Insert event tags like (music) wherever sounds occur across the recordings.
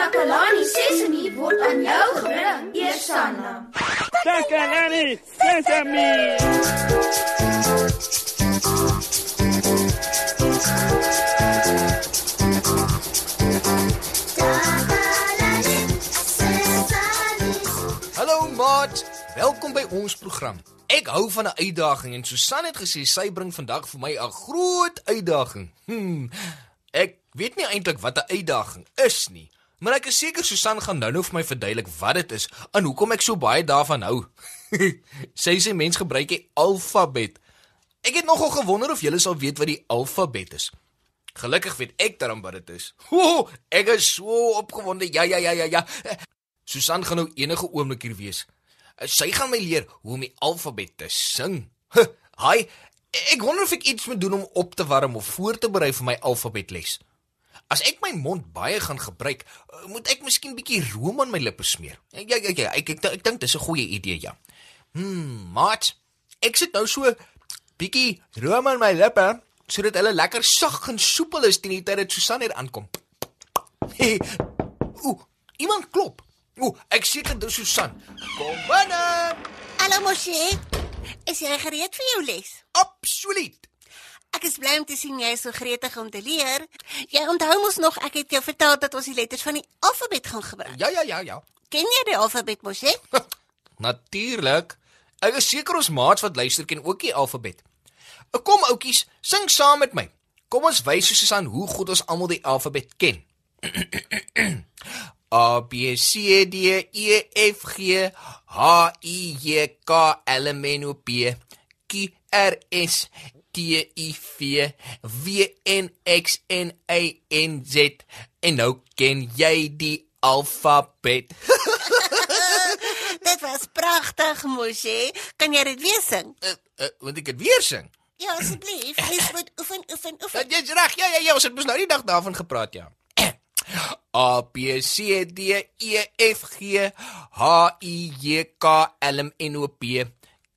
Takalani Sesemi word aan jou gebring, Eersanna. Takalani Sesame. Hallo maat, welkom by ons program. Ek hou van 'n uitdaging en Susan het gesê sy bring vandag vir my 'n groot uitdaging. Hmm. Ek weet nie eintlik wat 'n uitdaging is nie, maar ek is seker Susan gaan nou-nou vir my verduidelik wat dit is en hoekom ek so baie daarvan hou. (laughs) sy sê mens gebruik die alfabet. Ek het nogal gewonder of julle sal weet wat die alfabet is. Gelukkig weet ek darm wat dit is. (laughs) Ho, ek is so opgewonde. Ja ja ja ja ja. Susan gaan nou enige oomblik hier wees. Sy gaan my leer hoe om die alfabet te sing. (laughs) Haai, ek wonder of ek iets moet doen om op te warm of voor te berei vir my alfabetles. As ek my mond baie gaan gebruik, moet ek miskien bietjie room aan my lippe smeer. Ja ja ja, ek ek, ek, dink dis 'n goeie idee ja. Hmm, maat, ek sit nou so bietjie room aan my lippe sodat hulle lekker sag en soepel is teen die tyd dat Susan hier aankom. Hey, ooh, iemand klop. Ooh, ek seker dis Susan. Kom binne. Hallo Moshe. Is jy gereed vir jou les? Absoluut. Ek is bly om te sien jy is so gretig om te leer. Jy onthou mos nog ek het jou vertel dat ons die letters van die alfabet gaan gebruik. Ja ja ja ja. Ken jy die alfabet Moshe? (laughs) Natuurlik. Ek is seker ons maats wat luister ken ook die alfabet. Kom oudjies, sing saam met my. Kom ons wys Susan hoe goed ons almal die alfabet ken. (clears throat) A B C D E F G H I J K L M N O P Q R S T U V W N X N A N Z en nou ken jy die alfabet. (laughs) dit was pragtig Moshe. Kan jy dit weer sing? uh, uh, moet ek dit weer sing? Ja, asseblief. Jy moet oefen, oefen, Ja, oefen. Jy's reg. Ja ja ja, ons het mos nou die dag daarvan gepraat, ja. (clears throat) A B C D E F G H I J K L M N O P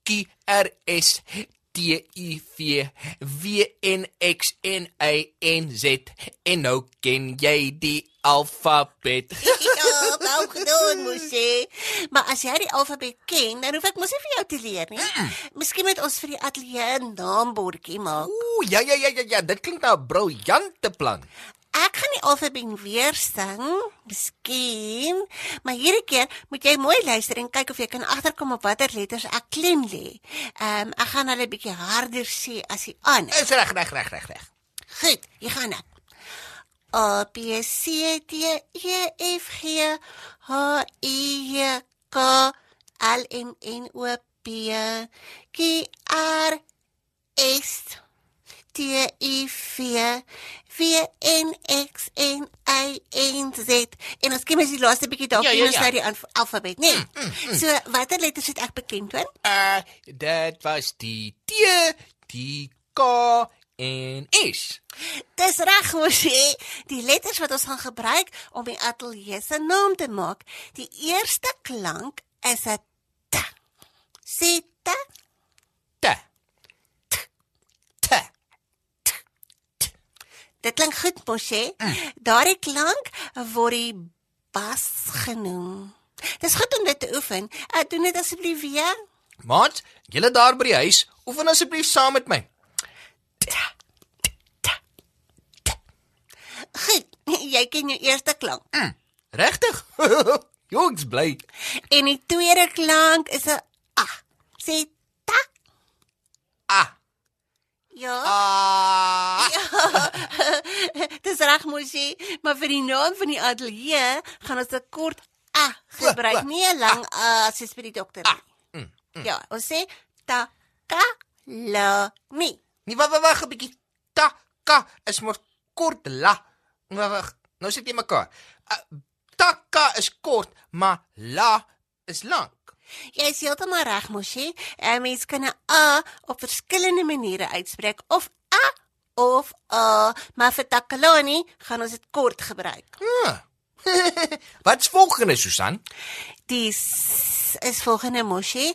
Q R S T U V W N X N A N Z en nou ken jy die alfabet. (laughs) Ja, gou gedoen Moshe. Maar as jy die alfabet ken, dan hoef ek mos nie vir jou te leer nie. Miskien moet ons vir die ateljee 'n naambordjie maak. Ooh, ja ja ja ja ja, dit klink nou 'n briljante plan. Ek gaan die alfabet weer sing, miskien, maar hierdie keer moet jy mooi luister en kyk of jy kan agterkom op watter letters ek klem lê. Ehm um, ek gaan hulle bietjie harder sê as die ander. Is reg reg reg reg reg. Goed, hier gaan ek. A B C D E F G H I J K L M N O P Q R S T U V W N X N A N Z en ons kiem as die laaste bietjie dalk Ja, ja, ja, ja. die alf- alfabet, né? Nee. So watter letters het ek bekend hoor? Uh dit was die T, die K en S. Dis reg mos hè. Die letters wat ons gaan gebruik om die ateljee se naam te maak. Die eerste klank is 'n t. Sê. T. T. Dit klink goed mos hè. Daardie klank word die bas genoem. Dis goed om dit te oefen. Uh, doen dit asseblief weer. Maat, julle daar by die huis, oefen asseblief saam met my. Goed. Jy ken jou eerste klank. Regtig? (laughs) Jong's bly. En die tweede klank is 'n a. Sê ta. Ah. Ja. Ah. (laughs) Dis reg mosie, maar vir die naam van die ateljee gaan ons 'n kort a gebruik, wa- nie 'n lang a soos by die dokter Ah, nie. Ja, ons sê ta ka la ni. Nee, wag, wag, wag 'n bietjie. Ta ka is mos kort la. Wag, wag. Nou sit jy mekaar. Uh, ta ka is kort, maar la is lank. Jy is heeltemal reg mosie. 'n Mens kan 'n a op verskillende maniere uitspreek of a of a, maar vir takalani gaan ons dit kort gebruik. Ah. (laughs) Wat's volgende, Susan? Die s is volgende mosie.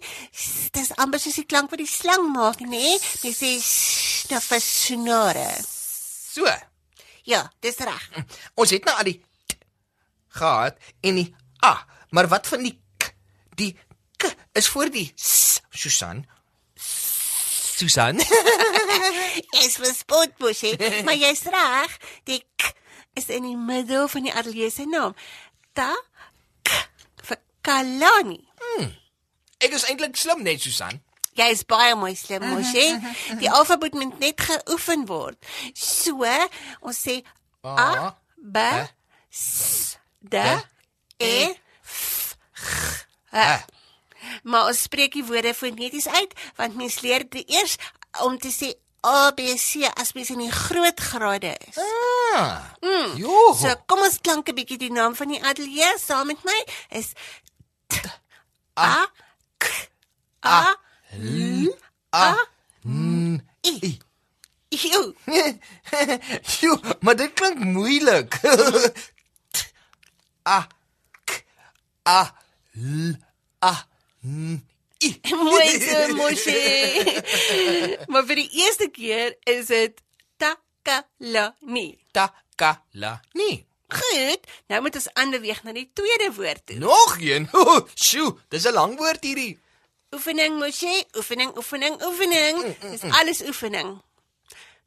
Dis amper soos die klank wat die slang maak, nê? Nee? Mens sê s na vir snore. So. Ja, dis reg. Ons het nou al die t, gehad en die a, maar wat van die k? Die is voor die s, Susan. Susan. Jy's verspot, Bosie, maar jy's reg. Die k is in die middel van die ateljee se naam. Ta k vir Kalani. Ek is eintlik slim net Susan. Jy is baie mooi slim, Bosie. Die alfabet moet net geoefen word. So, ons sê a, b, s, d, e, f, g, h. Maar ons spreek die woorde foneties uit want mens leer dit eers om te sê A B C as mens in die groot grade is. Ah. Mm. Jo. So kom ons klank 'n bietjie die naam van die ateljee saam met my is T A K A L A Mm. I. Ew. Jo, (laughs) maar dit klink moeilik. (laughs) T, a k a l a i. Mooi so, Moshi. maar vir die eerste keer is dit Takalani. Takalani. Goed, nou moet ons aanbeweeg na die tweede woord toe. Nog een. Sjoe, dis 'n lang woord hierdie. Oefening, Moshi, oefening, oefening, oefening. Dis alles oefening.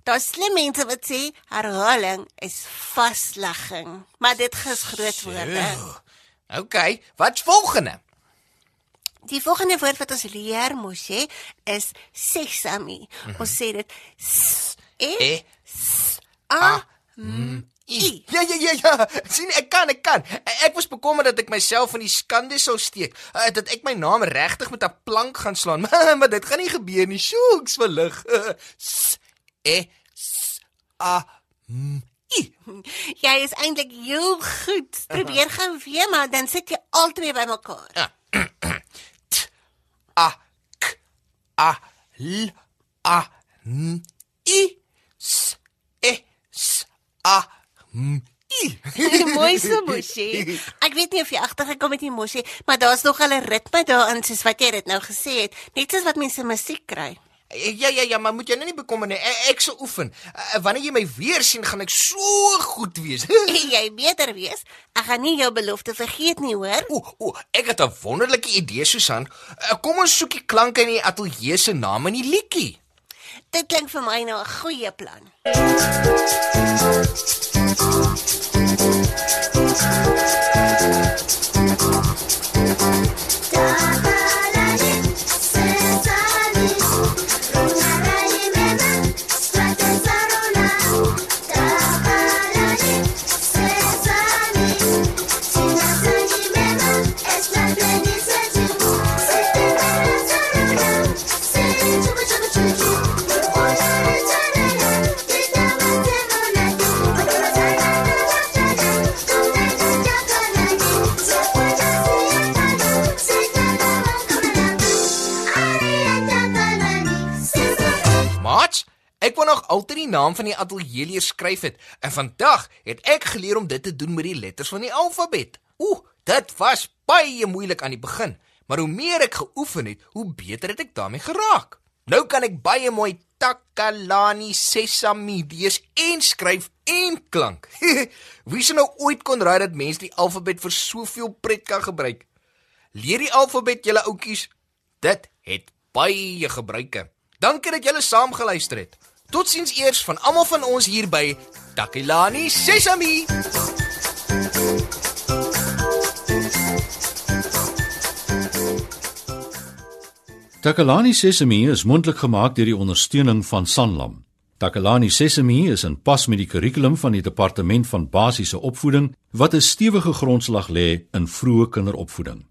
Daar's slim mense wat sê herhaling is vaslegging, maar dit gis groot woorde. OK, wat's volgende? Die volgende woord wat ons leer, Moshi, is sesame. Ons sê dit s e E a I. Ja ja ja ja. (laughs) sien ek kan ek kan. Ek was bekommerd dat ek myself in die skande sou steek. Uh, dat ek my naam regtig met 'n plank gaan slaan. (laughs) maar dit gaan nie gebeur nie. Sjoeks verlig. (laughs) S e s a m i. Jy is eintlik heel goed. Probeer gou weer, maar dan sit jy albei bymekaar. T a k a l a n i. S e s a m i. (laughs) Mooi so, (laughs) Moshi. Ek weet nie of jy agtergekom het nie, Moshi, maar daar's nog 'n ritme daarin soos wat jy dit nou gesê het, net soos wat mense musiek kry. Ja ja ja, maar moet jy nou nie bekommer nie. Ek, ek sal oefen. Uh, wanneer jy my weer sien, gaan ek so goed wees. (laughs) jy beter wees. Ek gaan nie jou belofte vergeet nie, hoor. Ooh, ooh, ek het 'n wonderlike idee, Susan. Uh, kom ons soek die klanke in die ateljee se naam in die liedjie. Dit klink vir my nou 'n goeie plan. Mats, ek wou nog altyd die naam van die ateljee leer skryf het en vandag het ek geleer om dit te doen met die letters van die alfabet. Ooh, dit was baie moeilik aan die begin, maar hoe meer ek geoefen het, hoe beter het ek daarmee geraak. Nou kan ek baie mooi Takalani Sesame lees en skryf en klank. (laughs) Wie sou nou ooit kon raai dat mense die alfabet vir soveel pret kan gebruik? Leer die alfabet julle oudjies. Dit het baie gebruike. Dankie dat julle saam geluister het. Totsiens eers van almal van ons hier by Takalani Sesame. Takalani Sesame is mondelik gemaak deur die ondersteuning van Sanlam. Takalani Sesame is in pas met die kurrikulum van die Departement van Basiese Opvoeding wat 'n stewige grondslag lê in vroeë kinderopvoeding.